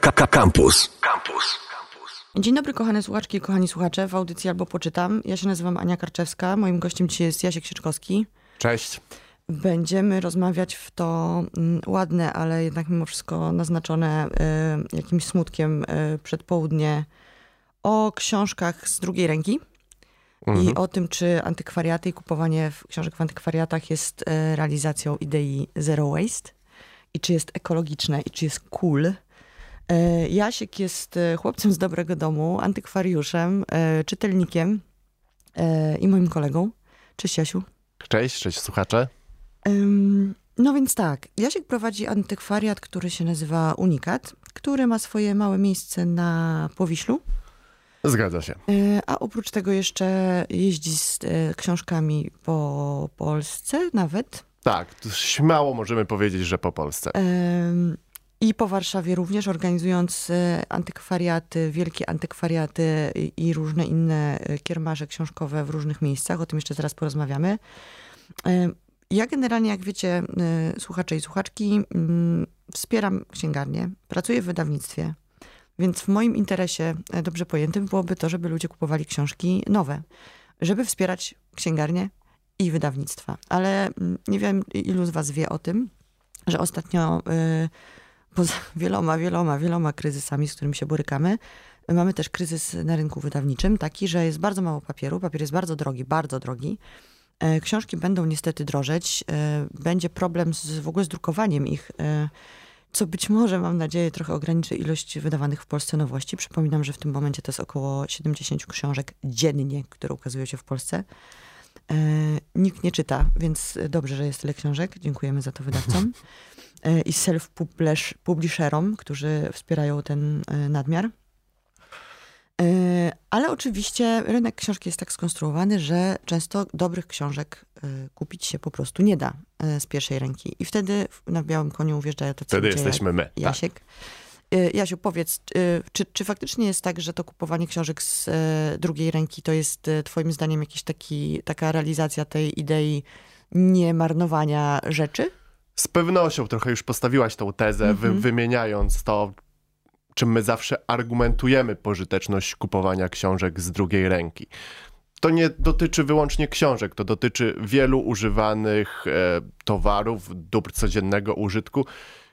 Campus. Campus. Dzień dobry, kochane słuchaczki i kochani słuchacze. W audycji albo poczytam. Ja się nazywam Ania Karczewska. Moim gościem dzisiaj jest Jasiek Sieczkowski. Cześć. Będziemy rozmawiać w to mm, ładne, ale jednak mimo wszystko naznaczone y, jakimś smutkiem y, przedpołudnie o książkach z drugiej ręki Mhm. i o tym, czy antykwariaty i kupowanie w- książek w antykwariatach jest y, realizacją idei zero waste i czy jest ekologiczne i czy jest cool. Y, Jasiek jest y, chłopcem z dobrego domu, antykwariuszem, y, czytelnikiem i moim kolegą. Cześć Jasiu. Cześć, cześć słuchacze. No więc tak, Jasiek prowadzi antykwariat, który się nazywa Unikat, który ma swoje małe miejsce na Powiślu, Zgadza się. a oprócz tego jeszcze jeździ z książkami po Polsce nawet Tak, śmiało możemy powiedzieć, że po Polsce. I po Warszawie również, organizując y, antykwariaty, wielkie antykwariaty i- różne inne y, kiermasze książkowe w różnych miejscach. O tym jeszcze zaraz porozmawiamy. Ym, Ja generalnie, jak wiecie, y, słuchacze i słuchaczki, mm, wspieram księgarnię, pracuję w wydawnictwie, więc w moim interesie e, dobrze pojętym byłoby to, żeby ludzie kupowali książki nowe, żeby wspierać księgarnię i wydawnictwa. Ale mm, nie wiem, ilu z was wie o tym, że ostatnio y, poza wieloma, wieloma, wieloma kryzysami, z którymi się borykamy, mamy też kryzys na rynku wydawniczym, taki, że jest bardzo mało papieru, papier jest bardzo drogi, bardzo drogi. E, Książki będą niestety drożeć, e, będzie problem z, w ogóle z drukowaniem ich, e, co być może, mam nadzieję, trochę ograniczy ilość wydawanych w Polsce nowości. Przypominam, że w tym momencie to jest około 70 książek dziennie, które ukazują się w Polsce. Nikt nie czyta, więc dobrze, że jest tyle książek. Dziękujemy za to wydawcom i self-publisherom, którzy wspierają ten e, nadmiar. E, Ale oczywiście rynek książki jest tak skonstruowany, że często dobrych książek e, kupić się po prostu nie da e, z pierwszej ręki. I wtedy na białym koniu ujeżdżają tacy Wtedy ludzie jak jesteśmy my. Tak. Jasiek. E, Jasiu, powiedz, e, czy, czy faktycznie jest tak, że to kupowanie książek z e, drugiej ręki to jest e, twoim zdaniem jakiś taki, taka realizacja tej idei nie marnowania rzeczy? Z pewnością trochę już postawiłaś tą tezę, wy, Mhm. wymieniając to, czym my zawsze argumentujemy pożyteczność kupowania książek z drugiej ręki. To nie dotyczy wyłącznie książek, to dotyczy wielu używanych e, towarów, dóbr codziennego użytku.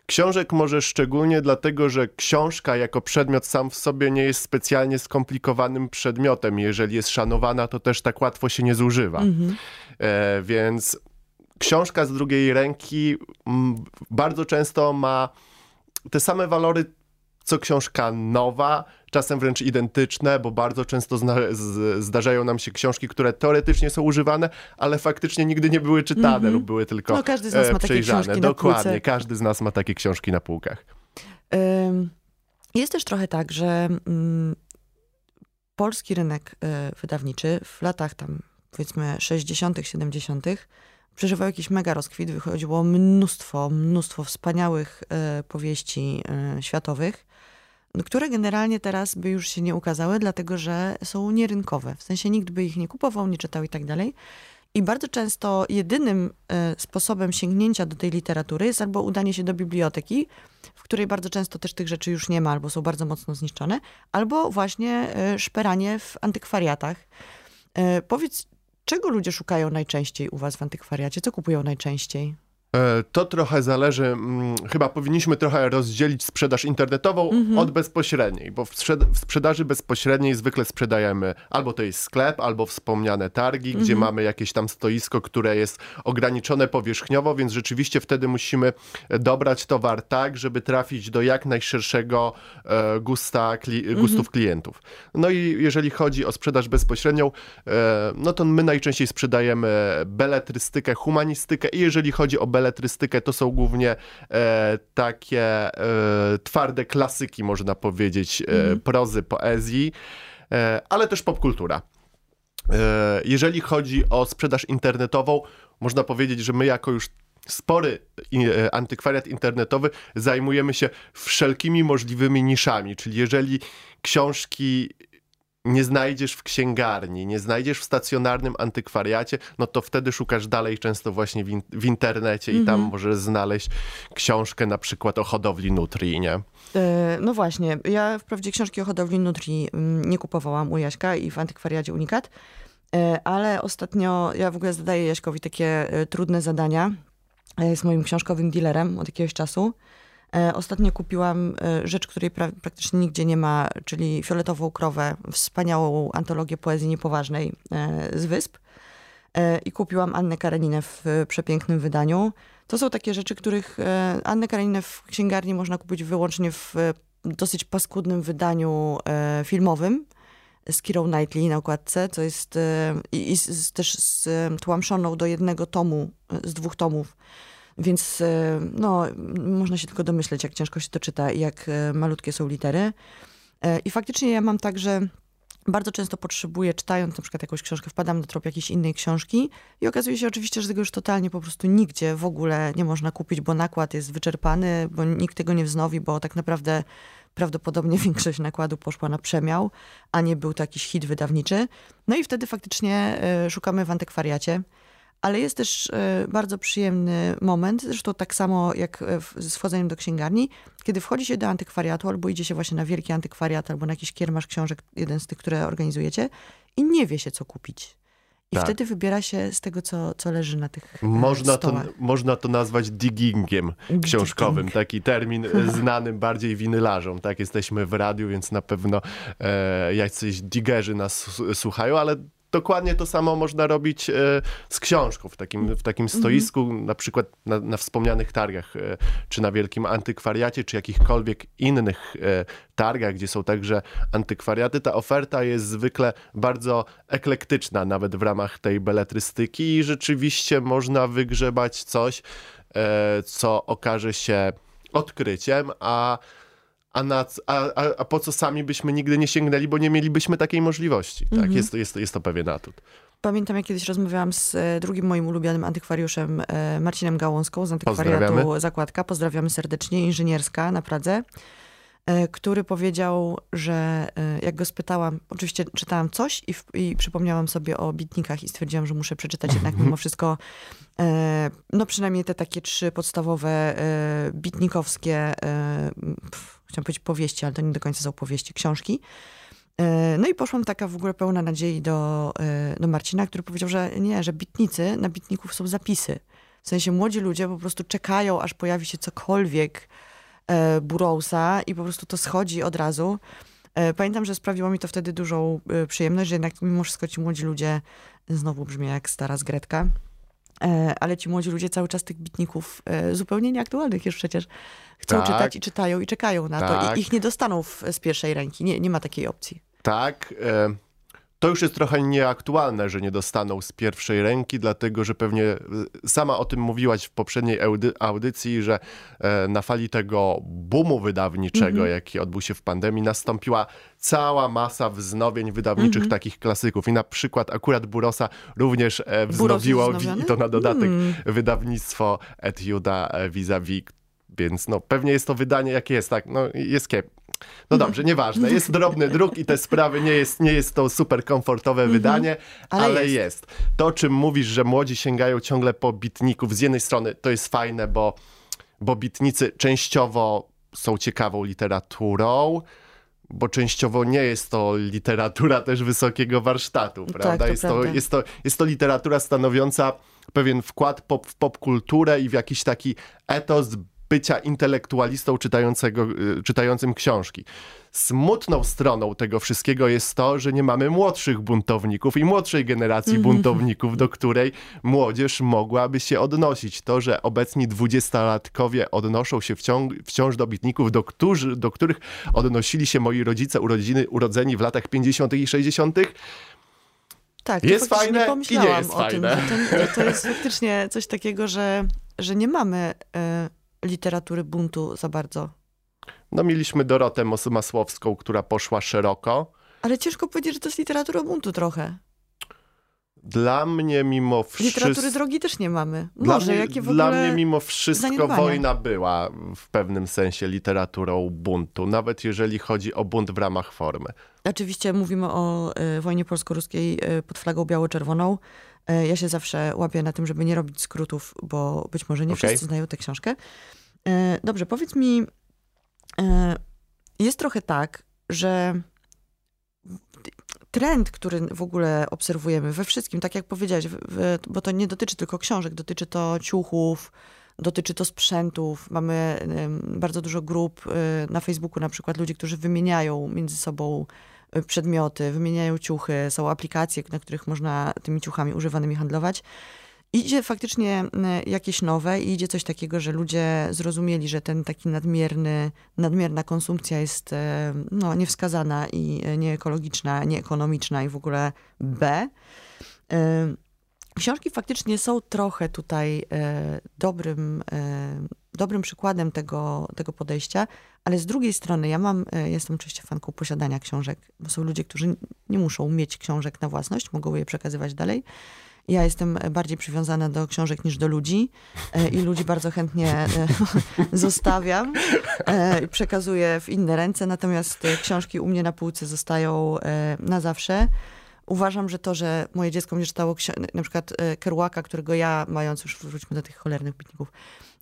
Książek może szczególnie dlatego, że książka jako przedmiot sam w sobie nie jest specjalnie skomplikowanym przedmiotem. Jeżeli jest szanowana, to też tak łatwo się nie zużywa. Mhm. E, więc książka z drugiej ręki mm, bardzo często ma te same walory co książka nowa, czasem wręcz identyczne, bo bardzo często zdarzają nam się książki, które teoretycznie są używane, ale faktycznie nigdy nie były czytane Mhm. lub były tylko No, każdy z nas e, ma takie przejrzane. książki na Dokładnie, półce. każdy z nas ma takie książki na półkach. Jest też trochę tak, że mm, polski rynek y, wydawniczy w latach tam powiedzmy 60., 70. przeżywał jakiś mega rozkwit. Wychodziło mnóstwo, mnóstwo wspaniałych y, powieści y, światowych, które generalnie teraz by już się nie ukazały, dlatego że są nierynkowe. W sensie nikt by ich nie kupował, nie czytał i tak dalej. I bardzo często jedynym e, sposobem sięgnięcia do tej literatury jest albo udanie się do biblioteki, w której bardzo często też tych rzeczy już nie ma, albo są bardzo mocno zniszczone, albo właśnie e, szperanie w antykwariatach. E, Powiedz, czego ludzie szukają najczęściej u was w antykwariacie? Co kupują najczęściej? E, To trochę zależy, mm, chyba powinniśmy trochę rozdzielić sprzedaż internetową Mhm. od bezpośredniej, bo w, sprzed- w sprzedaży bezpośredniej zwykle sprzedajemy albo to jest sklep, albo wspomniane targi, gdzie mamy jakieś tam stoisko, które jest ograniczone powierzchniowo, więc rzeczywiście wtedy musimy dobrać towar tak, żeby trafić do jak najszerszego e, gusta, kli- gustów klientów. No i jeżeli chodzi o sprzedaż bezpośrednią, e, no to my najczęściej sprzedajemy beletrystykę, humanistykę i jeżeli chodzi o beletrystykę, to są głównie e, takie e, twarde klasyki, można powiedzieć, e, prozy, poezji, e, ale też popkultura. E, jeżeli chodzi o sprzedaż internetową, można powiedzieć, że my jako już spory antykwariat internetowy zajmujemy się wszelkimi możliwymi niszami, czyli jeżeli książki nie znajdziesz w księgarni, nie znajdziesz w stacjonarnym antykwariacie, no to wtedy szukasz dalej często właśnie w, in w internecie i tam Mhm. możesz znaleźć książkę na przykład o hodowli nutrii, nie? E, No właśnie, ja wprawdzie książki o hodowli nutrii mm, nie kupowałam u Jaśka i w antykwariacie Unikat, e, ale ostatnio ja w ogóle zadaję Jaśkowi takie e, trudne zadania. E, Jest moim książkowym dealerem od jakiegoś czasu. E, Ostatnio kupiłam e, rzecz, której pra praktycznie nigdzie nie ma, czyli Fioletową Krowę, wspaniałą antologię poezji niepoważnej e, z Wysp. I kupiłam Annę Kareninę w przepięknym wydaniu. To są takie rzeczy, których Annę Kareninę w księgarni można kupić wyłącznie w dosyć paskudnym wydaniu filmowym z Kirą Knightley na okładce, co jest i, i z, z, też stłamszoną do jednego tomu, z dwóch tomów. Więc e, no, można się tylko domyśleć, jak ciężko się to czyta i jak e, malutkie są litery. E, I faktycznie ja mam tak, że bardzo często potrzebuję, czytając na przykład jakąś książkę, wpadam na trop jakiejś innej książki i okazuje się oczywiście, że tego już totalnie po prostu nigdzie w ogóle nie można kupić, bo nakład jest wyczerpany, bo nikt tego nie wznowi, bo tak naprawdę prawdopodobnie większość nakładu poszła na przemiał, a nie był to jakiś hit wydawniczy. No i wtedy faktycznie szukamy w antykwariacie. Ale jest też e, bardzo przyjemny moment, zresztą tak samo jak e, z wchodzeniem do księgarni, kiedy wchodzi się do antykwariatu albo idzie się właśnie na wielki antykwariat albo na jakiś kiermasz książek, jeden z tych, które organizujecie i nie wie się, co kupić. I Tak. wtedy wybiera się z tego, co, co leży na tych e, Można to, można to nazwać diggingiem książkowym, taki termin e, znany bardziej winylarzom. Tak, jesteśmy w radiu, więc na pewno e, jacyś diggerzy nas słuchają, ale dokładnie to samo można robić e, z książką w takim, w takim stoisku, na przykład na, na wspomnianych targach, e, czy na wielkim antykwariacie, czy jakichkolwiek innych e, targach, gdzie są także antykwariaty. Ta oferta jest zwykle bardzo eklektyczna, nawet w ramach tej beletrystyki i rzeczywiście można wygrzebać coś, co okaże się odkryciem, a, a, na, a, a, a po co sami byśmy nigdy nie sięgnęli, bo nie mielibyśmy takiej możliwości. Tak? Jest, to, jest, to, jest to pewien atut. Pamiętam, jak kiedyś rozmawiałam z e, drugim moim ulubionym antykwariuszem, e, Marcinem Gałąską z antykwariatu. Zakładka. Pozdrawiamy serdecznie, inżynierska na Pradze, który powiedział, że e, jak go spytałam, oczywiście czytałam coś i, w, i przypomniałam sobie o bitnikach i stwierdziłam, że muszę przeczytać jednak mimo wszystko e, no przynajmniej te takie trzy podstawowe e, bitnikowskie, e, pf, chciałam powiedzieć powieści, ale to nie do końca są powieści, książki. E, No i poszłam taka w ogóle pełna nadziei do, e, do Marcina, który powiedział, że nie, że bitnicy, na bitników są zapisy. W sensie młodzi ludzie po prostu czekają, aż pojawi się cokolwiek e, Burroughsa i po prostu to schodzi od razu. E, Pamiętam, że sprawiło mi to wtedy dużą e, przyjemność, że jednak mimo wszystko ci młodzi ludzie, znowu brzmi jak stara zgretka, e, ale ci młodzi ludzie cały czas tych bitników e, zupełnie nieaktualnych już przecież chcą Tak. czytać i czytają i czekają na to. Tak. I ich nie dostaną w, z pierwszej ręki. Nie, nie ma takiej opcji. Tak. E, to już jest trochę nieaktualne, że nie dostaną z pierwszej ręki, dlatego że pewnie e, sama o tym mówiłaś w poprzedniej audy- audycji, że e, na fali tego boomu wydawniczego, jaki odbył się w pandemii, nastąpiła cała masa wznowień wydawniczych takich klasyków. I na przykład akurat Burosa również e, wznowiło, wznowiony? i to na dodatek, wydawnictwo Etiuda e, vis-a-vis więc no, pewnie jest to wydanie, jakie jest, tak, no jest kiep. No dobrze, nieważne. Jest drobny druk i te sprawy nie jest, nie jest to super komfortowe wydanie, ale, Ale jest. jest. To, o czym mówisz, że młodzi sięgają ciągle po bitników, z jednej strony to jest fajne, bo, bo bitnicy częściowo są ciekawą literaturą, bo częściowo nie jest to literatura też wysokiego warsztatu, prawda? to jest, To, prawda. jest, to, jest to literatura stanowiąca pewien wkład pop, w popkulturę i w jakiś taki etos bycia intelektualistą czytającego, y, czytającym książki. Smutną stroną tego wszystkiego jest to, że nie mamy młodszych buntowników i młodszej generacji buntowników, do której młodzież mogłaby się odnosić. To, że obecni dwudziestolatkowie odnoszą się wciąż, wciąż do bitników, do, którzy, do których odnosili się moi rodzice urodziny, urodzeni w latach 50. i 60., Tak, Jest fajne i nie pomyślałam jest o fajne. tym. To, to, jest faktycznie coś takiego, że, że nie mamy e, literatury buntu za bardzo. no mieliśmy Dorotę Masłowską, która poszła szeroko. Ale ciężko powiedzieć, że to jest literatura buntu trochę. Dla mnie mimo wszystko... Literatury drogi też nie mamy. Dla Może, mnie, jakie w dla ogóle... mnie mimo wszystko wojna była w pewnym sensie literaturą buntu, nawet jeżeli chodzi o bunt w ramach formy. Oczywiście mówimy o y, wojnie polsko-ruskiej y, pod flagą biało-czerwoną. Y, ja się zawsze łapię na tym, żeby nie robić skrótów, bo być może nie Okej. wszyscy znają tę książkę. Y, dobrze, powiedz mi, y, jest trochę tak, że trend, który w ogóle obserwujemy we wszystkim, tak jak powiedziałeś, bo to nie dotyczy tylko książek, dotyczy to ciuchów, dotyczy to sprzętów. Mamy bardzo dużo grup y, na Facebooku, na przykład ludzi, którzy wymieniają między sobą przedmioty, wymieniają ciuchy, są aplikacje, na których można tymi ciuchami używanymi handlować. Idzie faktycznie y, jakieś nowe i idzie coś takiego, że ludzie zrozumieli, że ten taki nadmierny, nadmierna konsumpcja jest y, no, niewskazana i y, nieekologiczna, nieekonomiczna i w ogóle B. Y, Książki faktycznie są trochę tutaj e, dobrym, e, dobrym przykładem tego, tego podejścia, ale z drugiej strony ja mam, e, jestem oczywiście fanką posiadania książek, bo są ludzie, którzy nie muszą mieć książek na własność, mogą je przekazywać dalej. Ja jestem bardziej przywiązana do książek niż do ludzi e, i ludzi bardzo chętnie e, zostawiam i przekazuję w inne ręce, natomiast książki u mnie na półce zostają na zawsze. Uważam, że to, że moje dziecko będzie czytało na przykład Kerouaka, którego ja, mając już, wróćmy do tych cholernych pitników,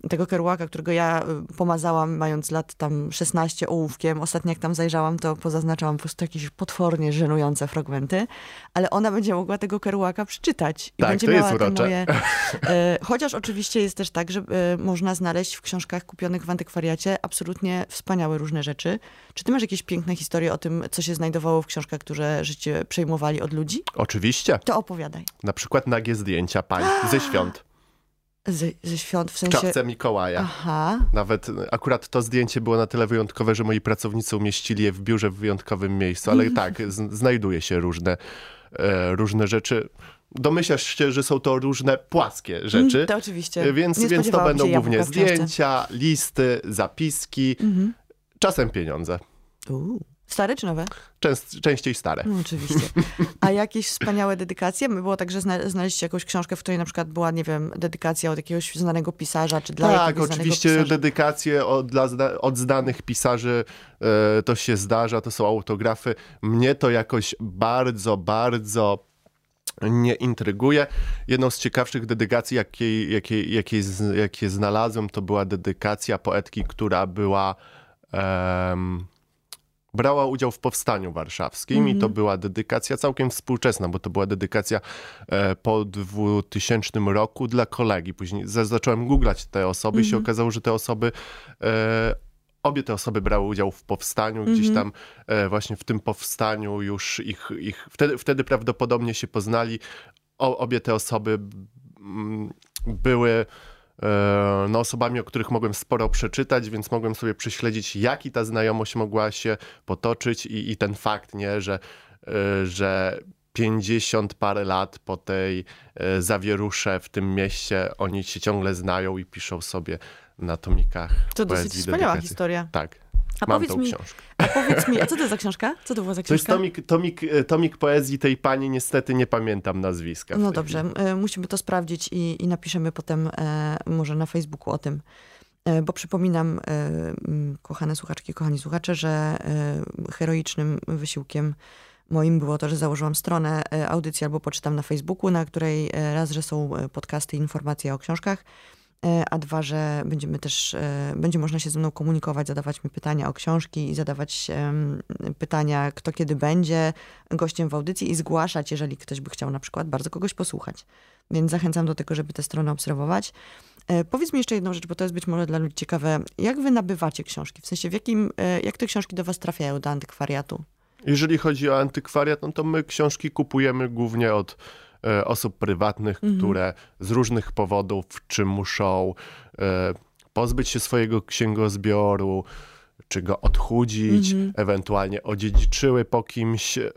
tego Kerouaka, którego ja e, pomazałam, mając lat tam 16 ołówkiem. Ostatnio jak tam zajrzałam, to pozaznaczałam po prostu jakieś potwornie żenujące fragmenty, ale ona będzie mogła tego Kerouaka przeczytać. I Tak, będzie to jest miała te urocze. moje... E, chociaż oczywiście jest też tak, że e, można znaleźć w książkach kupionych w antykwariacie absolutnie wspaniałe różne rzeczy. Czy ty masz jakieś piękne historie o tym, co się znajdowało w książkach, które życie przejmowali od ludzi? Oczywiście. To opowiadaj. Na przykład nagie zdjęcia pań ze świąt. Ze, ze świąt, w sensie... czapce Mikołaja. Aha. Nawet e, akurat to zdjęcie było na tyle wyjątkowe, że moi pracownicy umieścili je w biurze w wyjątkowym miejscu, ale tak, z, znajduje się różne, e, różne rzeczy. Domyślasz się, że są to różne płaskie rzeczy, Mm, To oczywiście. e, więc, więc to będą głównie zdjęcia, listy, zapiski, Mhm. czasem pieniądze. Uuu. Stare czy nowe? Częst, częściej stare. No, oczywiście. A jakieś wspaniałe dedykacje? Było tak, że zna, znaleźliście jakąś książkę, w której na przykład była, nie wiem, dedykacja od jakiegoś znanego pisarza, czy dla Tak, oczywiście pisarza? dedykacje od, dla, od znanych pisarzy e, to się zdarza, to są autografy. Mnie to jakoś bardzo, bardzo nie intryguje. Jedną z ciekawszych dedykacji, jakiej, jakiej, jakiej, jakie znalazłem, to była dedykacja poetki, która była... brała udział w powstaniu warszawskim i to była dedykacja całkiem współczesna, bo to była dedykacja e, po 2000 roku dla kolegi. Później za- zacząłem googlać te osoby i się okazało, że te osoby e, Obie te osoby brały udział w powstaniu, gdzieś tam e, właśnie w tym powstaniu już ich, ich wtedy, wtedy prawdopodobnie się poznali. O, obie te osoby mm, były no, osobami, o których mogłem sporo przeczytać, więc mogłem sobie prześledzić, jaki ta znajomość mogła się potoczyć i, i ten fakt, nie, że, e, że 50 parę lat po tej e, zawierusze w tym mieście oni się ciągle znają i piszą sobie na tomikach To dosyć wspaniała historia. Tak. A Mam powiedz tą mi- książkę. Powiedz mi, a co to za książka? Co to była za To jest książka? tomik, tomik, e, tomik poezji tej pani, niestety nie pamiętam nazwiska. No dobrze, chwili. e, musimy to sprawdzić i, i napiszemy potem e, może na Facebooku o tym. E, bo przypominam, e, kochane słuchaczki, kochani słuchacze, że e, heroicznym wysiłkiem moim było to, że założyłam stronę audycji albo poczytam na Facebooku, na której raz, że są podcasty i informacje o książkach, a dwa, że będziemy też, e, będzie można się ze mną komunikować, zadawać mi pytania o książki i zadawać pytania, kto kiedy będzie gościem w audycji i zgłaszać, jeżeli ktoś by chciał na przykład bardzo kogoś posłuchać. Więc zachęcam do tego, żeby tę stronę obserwować. E, Powiedz mi jeszcze jedną rzecz, bo to jest być może dla ludzi ciekawe. Jak wy nabywacie książki? W sensie, w jakim, e, jak te książki do was trafiają, do antykwariatu? Jeżeli chodzi o antykwariat, no to my książki kupujemy głównie od e, osób prywatnych, które z różnych powodów, czy muszą e, pozbyć się swojego księgozbioru, czy go odchudzić, Mhm. ewentualnie odziedziczyły po kimś e,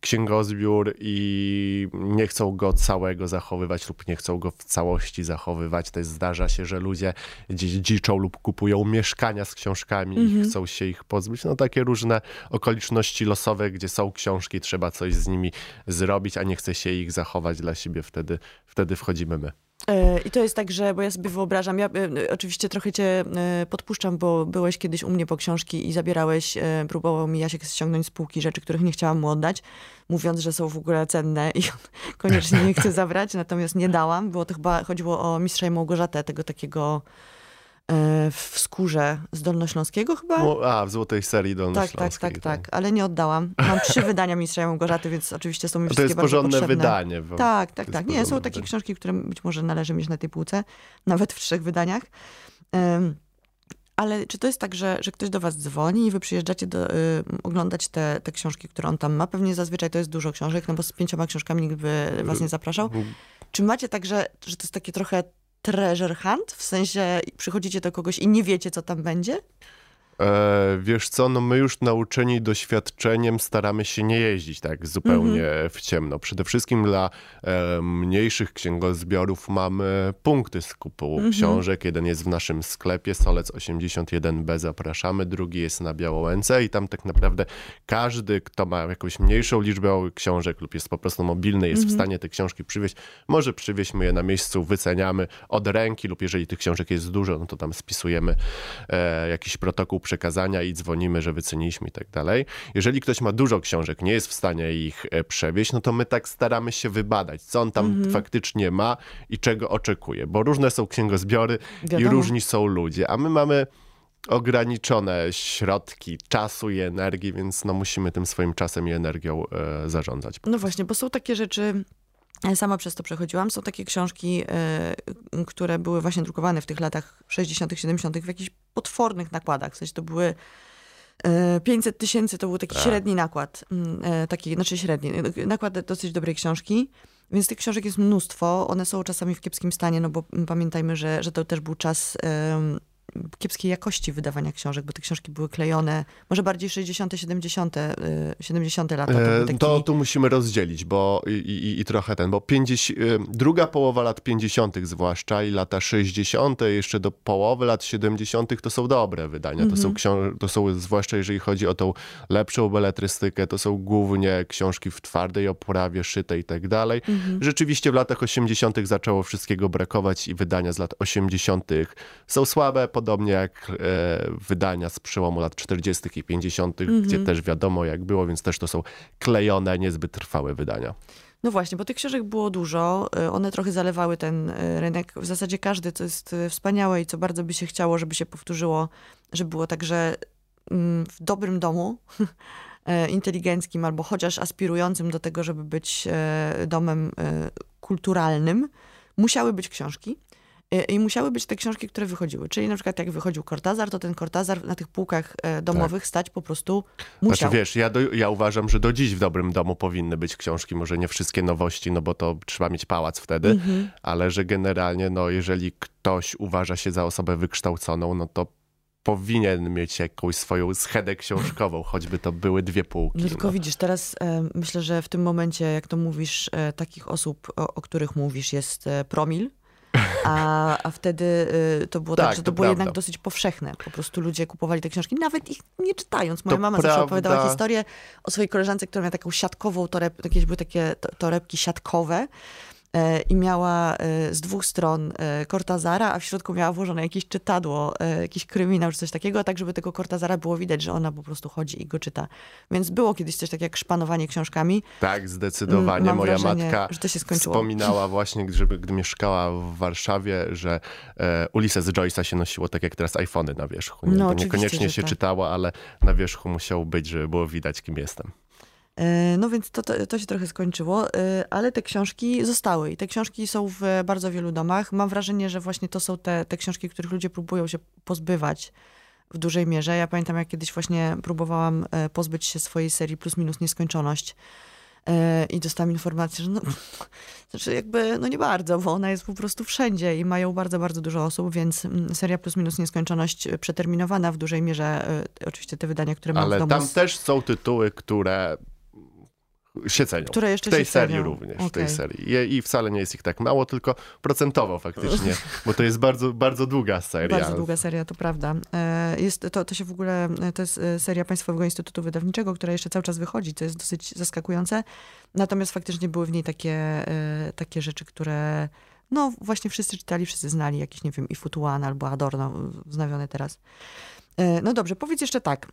księgozbiór i nie chcą go całego zachowywać lub nie chcą go w całości zachowywać. Też zdarza się, że ludzie dziedziczą lub kupują mieszkania z książkami Mhm. i chcą się ich pozbyć. No takie różne okoliczności losowe, gdzie są książki, trzeba coś z nimi zrobić, a nie chce się ich zachować dla siebie. Wtedy, wtedy wchodzimy my. E, I to jest tak, że, bo ja sobie wyobrażam, ja e, oczywiście trochę cię e, podpuszczam, bo byłeś kiedyś u mnie po książki i zabierałeś, próbował mi Jasiek ściągnąć z półki rzeczy, których nie chciałam mu oddać, mówiąc, że są w ogóle cenne i on koniecznie nie chce zabrać, natomiast nie dałam, było to chyba, chodziło o Mistrza i Małgorzatę, tego takiego w skórze z Dolnośląskiego chyba? No, a, w złotej serii tak, tak, dolnośląskiej. tak, tak, ale nie oddałam. Mam trzy wydania Mistrza Małgorzaty, więc oczywiście są mi A To wszystkie jest bardzo porządne potrzebne. wydanie. bo- Tak, tak, jest tak. Nie, są takie wydanie. książki, które być może należy mieć na tej półce, nawet w trzech wydaniach. Em, ale czy to jest tak, że, że ktoś do was dzwoni i wy przyjeżdżacie do, y, oglądać te, te książki, które on tam ma? Pewnie zazwyczaj to jest dużo książek, no bo z pięcioma książkami nikt by was nie zapraszał. Czy macie tak, że, że to jest takie trochę treasure hunt? W sensie przychodzicie do kogoś i nie wiecie, co tam będzie? E, wiesz co, no my już nauczeni doświadczeniem staramy się nie jeździć tak zupełnie Mhm. w ciemno. Przede wszystkim dla e, mniejszych księgozbiorów mamy punkty skupu Mhm. książek. Jeden jest w naszym sklepie, Solec 81B, zapraszamy. Drugi jest na Białołęce i tam tak naprawdę każdy, kto ma jakąś mniejszą liczbę książek lub jest po prostu mobilny, jest w stanie te książki przywieźć, może przywieźmy je na miejscu, wyceniamy od ręki lub jeżeli tych książek jest dużo, no to tam spisujemy e, jakiś protokół przekazania i dzwonimy, że wyceniliśmy i tak dalej. Jeżeli ktoś ma dużo książek, nie jest w stanie ich e, przewieźć, no to my tak staramy się wybadać, co on tam faktycznie ma i czego oczekuje, bo różne są księgozbiory i Wiadomo. różni są ludzie, a my mamy ograniczone środki czasu i energii, więc no musimy tym swoim czasem i energią e, zarządzać. No właśnie, bo są takie rzeczy, sama przez to przechodziłam, są takie książki, e, które były właśnie drukowane w tych latach 60., 70. w jakichś potwornych nakładach. W sensie to były e, 500 tysięcy, to był taki średni nakład, mm, e, taki, znaczy średni, e, nakład dosyć dobrej książki. Więc tych książek jest mnóstwo. One są czasami w kiepskim stanie, no bo mm, pamiętajmy, że, że to też był czas kiepskiej jakości wydawania książek, bo te książki były klejone, może bardziej 60., 70., y, 70. lata. To, E, taki... To tu musimy rozdzielić, bo i, i, i trochę ten, bo 50, e, druga połowa lat 50. zwłaszcza i lata 60. jeszcze do połowy lat 70. to są dobre wydania. To, Mhm. są książ- to są zwłaszcza jeżeli chodzi o tą lepszą beletrystykę, to są głównie książki w twardej oprawie, szyte i tak dalej. Mhm. Rzeczywiście w latach 80. zaczęło wszystkiego brakować i wydania z lat 80. są słabe, podobnie jak e, wydania z przełomu lat 40. i 50., Mhm. gdzie też wiadomo jak było, więc też to są klejone, niezbyt trwałe wydania. No właśnie, bo tych książek było dużo. y, One trochę zalewały ten y, rynek. W zasadzie każdy, co jest wspaniałe i co bardzo by się chciało, żeby się powtórzyło, żeby było tak, że mm, w dobrym domu, e, inteligenckim albo chociaż aspirującym do tego, żeby być e, domem e, kulturalnym, musiały być książki. E, I musiały być te książki, które wychodziły. Czyli na przykład jak wychodził Kortazar, to ten Kortazar na tych półkach e, domowych stać po prostu musiał. Znaczy wiesz, ja, do, ja uważam, że do dziś w dobrym domu powinny być książki, może nie wszystkie nowości, no bo to trzeba mieć pałac wtedy, Mhm. ale że generalnie, no jeżeli ktoś uważa się za osobę wykształconą, no to powinien mieć jakąś swoją schedę książkową, choćby to były dwie półki. No tylko no. widzisz, teraz e, myślę, że w tym momencie, jak to mówisz, e, takich osób, o, o których mówisz, jest e, promil. A, a wtedy e, to było tak, Tak, że to, to było prawda. jednak dosyć powszechne. Po prostu ludzie kupowali te książki, nawet ich nie czytając. Moja To mama zawsze prawda. opowiadała historię o swojej koleżance, która miała taką siatkową torebkę, jakieś były takie to- torebki siatkowe. E, I miała e, z dwóch stron e, Kortazara, a w środku miała włożone jakieś czytadło, jakiś kryminał czy coś takiego, tak żeby tego Kortazara było widać, że ona po prostu chodzi i go czyta. Więc było kiedyś coś takiego jak szpanowanie książkami. Tak, zdecydowanie. Mam Moja wrażenie, matka że to się skończyło. wspominała właśnie, żeby, gdy mieszkała w Warszawie, że e, Ulises Joyce'a się nosiło tak jak teraz iPhony na wierzchu. Nie? No, niekoniecznie się tak. czytało, ale na wierzchu musiał być, żeby było widać, kim jestem. E, No więc to, to, to się trochę skończyło, e, ale te książki zostały i te książki są w bardzo wielu domach. Mam wrażenie, że właśnie to są te, te książki, których ludzie próbują się pozbywać w dużej mierze. Ja pamiętam, jak kiedyś właśnie próbowałam e, pozbyć się swojej serii Plus Minus Nieskończoność. I dostałam informację, że no, znaczy jakby, no nie bardzo, bo ona jest po prostu wszędzie i mają bardzo, bardzo dużo osób, więc mm, seria Plus Minus Nieskończoność przeterminowana w dużej mierze, oczywiście te wydania, które mam Ale w domu. tam też są tytuły, które się cenią. Które jeszcze w tej serii cenią. również, w Okej. tej serii. I, wcale nie jest ich tak mało, tylko procentowo faktycznie, bo to jest bardzo, bardzo długa seria. Bardzo długa seria, to prawda. E, Jest, to, to się w ogóle, to jest e, seria Państwowego Instytutu Wydawniczego, która jeszcze cały czas wychodzi, co jest dosyć zaskakujące. Natomiast faktycznie były w niej takie, e, takie rzeczy, które no właśnie wszyscy czytali, wszyscy znali, jakiś, nie wiem, i Futuan albo Adorno, wznawione teraz. E, No dobrze, powiedz jeszcze tak.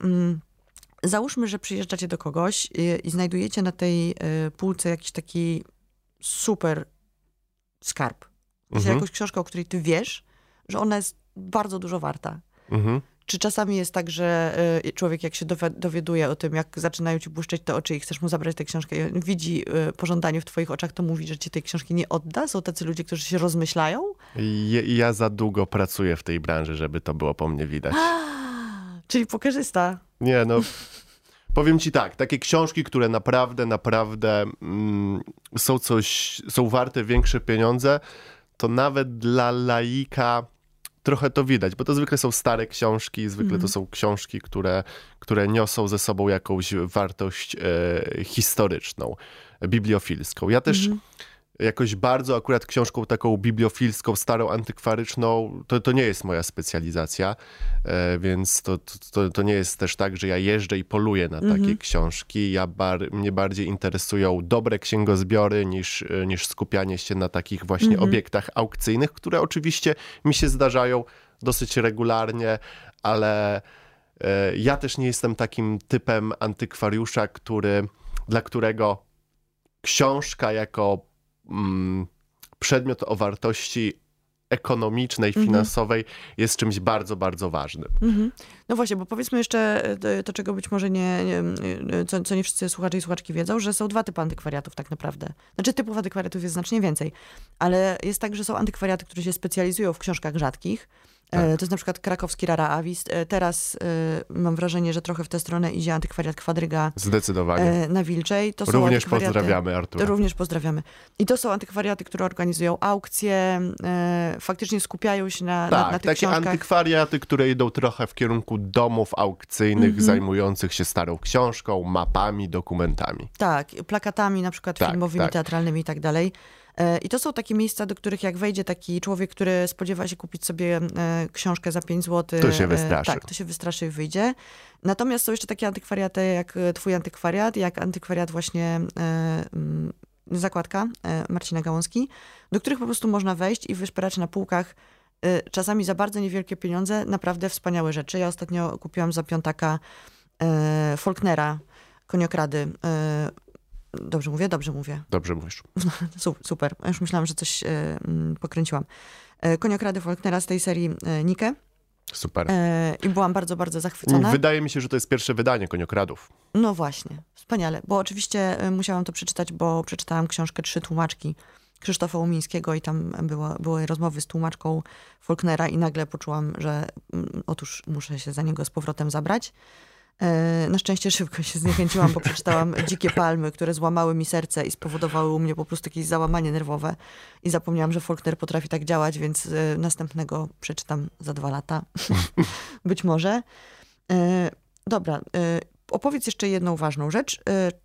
Załóżmy, że przyjeżdżacie do kogoś i, i znajdujecie na tej e, półce jakiś taki super skarb. Mhm. Jakąś książkę, o której ty wiesz, że ona jest bardzo dużo warta. Mhm. Czy czasami jest tak, że y, człowiek jak się dowi- dowiaduje o tym, jak zaczynają ci błyszczeć te oczy i chcesz mu zabrać tę książkę i on widzi y, pożądanie w twoich oczach, to mówi, że ci tej książki nie odda? Są tacy ludzie, którzy się rozmyślają? I ja za długo pracuję w tej branży, żeby to było po mnie widać. Czyli pokerzysta. Nie, no. Powiem ci tak, takie książki, które naprawdę, naprawdę mm, są coś, są warte większe pieniądze, to nawet dla laika trochę to widać, bo to zwykle są stare książki, zwykle to są książki, które, które niosą ze sobą jakąś wartość e, historyczną, bibliofilską. Ja też jakoś bardzo akurat książką taką bibliofilską, starą, antykwaryczną, to, to nie jest moja specjalizacja, e, więc to, to, to nie jest też tak, że ja jeżdżę i poluję na takie książki. Ja bar, mnie bardziej interesują dobre księgozbiory niż, e, niż skupianie się na takich właśnie obiektach aukcyjnych, które oczywiście mi się zdarzają dosyć regularnie, ale e, ja też nie jestem takim typem antykwariusza, który, dla którego książka jako przedmiot o wartości ekonomicznej, finansowej jest czymś bardzo, bardzo ważnym. Mhm. No właśnie, bo powiedzmy jeszcze e, to, czego być może nie, nie e, co, co nie wszyscy słuchacze i słuchaczki wiedzą, że są dwa typy antykwariatów tak naprawdę. Znaczy typów antykwariatów jest znacznie więcej, ale jest tak, że są antykwariaty, które się specjalizują w książkach rzadkich. E, To jest na przykład krakowski Rara Avis. E, Teraz e, mam wrażenie, że trochę w tę stronę idzie antykwariat Kwadryga Zdecydowanie. na Wilczej. To są Również antykwariaty- pozdrawiamy Artura. Również pozdrawiamy. I to są antykwariaty, które organizują aukcje, faktycznie skupiają się na, na, Tak, na tych takie książkach. antykwariaty, które idą trochę w kierunku domów aukcyjnych, Mhm. zajmujących się starą książką, mapami, dokumentami. Tak, plakatami na przykład Tak, filmowymi, tak. teatralnymi i tak dalej. E, I to są takie miejsca, do których jak wejdzie taki człowiek, który spodziewa się kupić sobie e, książkę za 5 zł. To się wystraszy. Tak, to się wystraszy i wyjdzie. Natomiast są jeszcze takie antykwariaty jak e, twój antykwariat, jak antykwariat właśnie e, mm, zakładka e, Marcina Gałązki, do których po prostu można wejść i wyszperać na półkach e, czasami za bardzo niewielkie pieniądze, naprawdę wspaniałe rzeczy. Ja ostatnio kupiłam za piątaka e, Faulknera, koniokrady. Dobrze mówię? Dobrze mówię. Dobrze mówisz. Su- Super. Ja Już myślałam, że coś e, mm, pokręciłam. E, Koniokrady Faulknera z tej serii e, Nike. Super. I byłam bardzo, bardzo zachwycona. Wydaje mi się, że to jest pierwsze wydanie Koniokradów. No właśnie, wspaniale. Bo oczywiście musiałam to przeczytać, bo przeczytałam książkę Trzy tłumaczki Krzysztofa Łumińskiego i tam było, były rozmowy z tłumaczką Faulknera i nagle poczułam, że mm, otóż muszę się za niego z powrotem zabrać. E, Na szczęście szybko się zniechęciłam, bo przeczytałam Dzikie Palmy, które złamały mi serce i spowodowały u mnie po prostu jakieś załamanie nerwowe. I zapomniałam, że Faulkner potrafi tak działać, więc e, następnego przeczytam za dwa lata. Być może. E, Dobra, opowiedz jeszcze jedną ważną rzecz,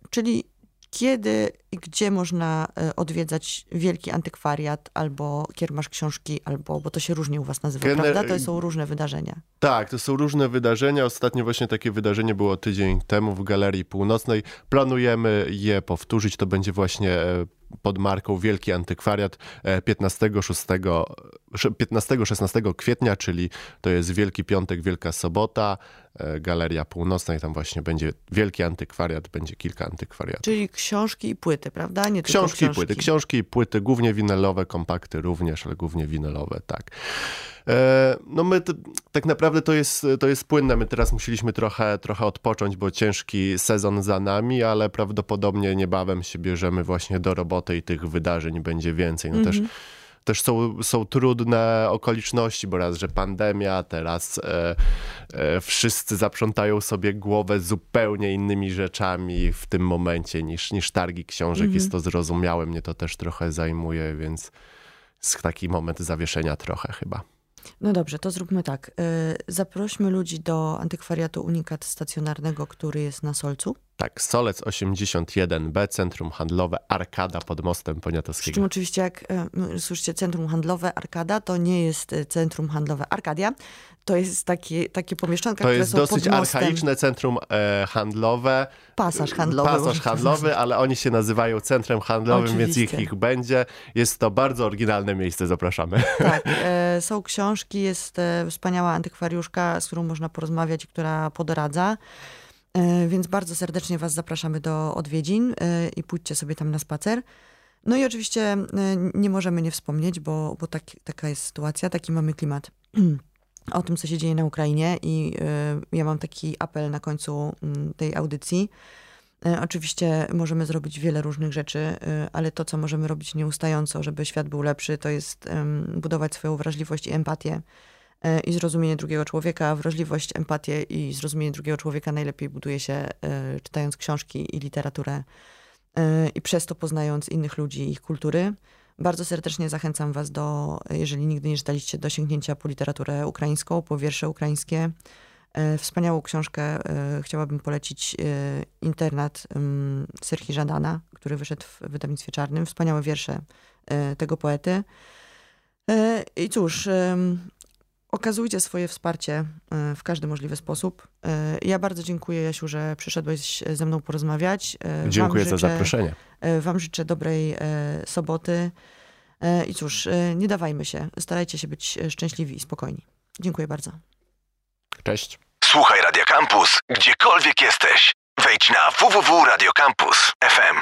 czyli kiedy i gdzie można e, odwiedzać wielki antykwariat albo kiermasz książki, albo, bo to się różnie u was nazywa, Gener- prawda? To są różne wydarzenia. Tak, to są różne wydarzenia. Ostatnio właśnie takie wydarzenie było tydzień temu w Galerii Północnej. Planujemy je powtórzyć. To będzie właśnie e, pod marką Wielki Antykwariat e, 15-16 kwietnia, czyli to jest Wielki Piątek, Wielka Sobota, e, Galeria Północna i tam właśnie będzie Wielki Antykwariat, będzie kilka antykwariatów. Czyli książki i płyty, prawda? Nie tylko Książki i płyty, książki i płyty, głównie winylowe, kompakty również, ale głównie winylowe, tak. E, No my to, tak naprawdę to jest, to jest płynne. My teraz musieliśmy trochę, trochę odpocząć, bo ciężki sezon za nami, ale prawdopodobnie niebawem się bierzemy właśnie do roboty i tych wydarzeń będzie więcej. No też też są, są trudne okoliczności, bo raz, że pandemia, teraz e, e, wszyscy zaprzątają sobie głowę zupełnie innymi rzeczami w tym momencie niż, niż targi książek. Mhm. Jest to zrozumiałe, mnie to też trochę zajmuje, więc jest taki moment zawieszenia trochę chyba. No dobrze, to zróbmy tak. Y, Zaprośmy ludzi do antykwariatu Unikat Stacjonarnego, który jest na Solcu. Tak, Solec 81B, Centrum Handlowe Arkada pod mostem Przy czym Poniatowskiego. oczywiście, jak no, słyszycie, Centrum Handlowe Arkada, to nie jest e, Centrum Handlowe Arkadia. To jest takie, takie pomieszczonka, To jest dosyć archaiczne centrum e, handlowe. Pasaż handlowy. Pasaż handlowy, ale oni się nazywają centrum handlowym, więc ich, Oczywiście. ich będzie. Jest to bardzo oryginalne miejsce, zapraszamy. Tak, e, są książki, jest e, wspaniała antykwariuszka, z którą można porozmawiać, która podradza. E, więc bardzo serdecznie Was zapraszamy do odwiedzin e, i pójdźcie sobie tam na spacer. No i oczywiście e, nie możemy nie wspomnieć, bo, bo tak, taka jest sytuacja, taki mamy klimat o tym, co się dzieje na Ukrainie i ja mam taki apel na końcu tej audycji. Oczywiście możemy zrobić wiele różnych rzeczy, ale to, co możemy robić nieustająco, żeby świat był lepszy, to jest budować swoją wrażliwość i empatię i zrozumienie drugiego człowieka. Wrażliwość, empatię i zrozumienie drugiego człowieka najlepiej buduje się e, czytając książki i literaturę e, i przez to poznając innych ludzi i ich kultury. Bardzo serdecznie zachęcam Was do, jeżeli nigdy nie czytaliście, do sięgnięcia po literaturę ukraińską, po wiersze ukraińskie. E, Wspaniałą książkę e, chciałabym polecić e, Internat Serhi Żadana, który wyszedł w wydawnictwie czarnym. Wspaniałe wiersze e, tego poety. E, I cóż, okazujcie swoje wsparcie e, w każdy możliwy sposób. E, Ja bardzo dziękuję, Jasiu, że przyszedłeś ze mną porozmawiać. E, Dziękuję za życzę- zaproszenie. E, Wam życzę dobrej soboty. I cóż, nie dawajmy się. Starajcie się być szczęśliwi i spokojni. Dziękuję bardzo. Cześć. Słuchaj Radio Campus, gdziekolwiek jesteś. Wejdź na www.radiocampus.fm.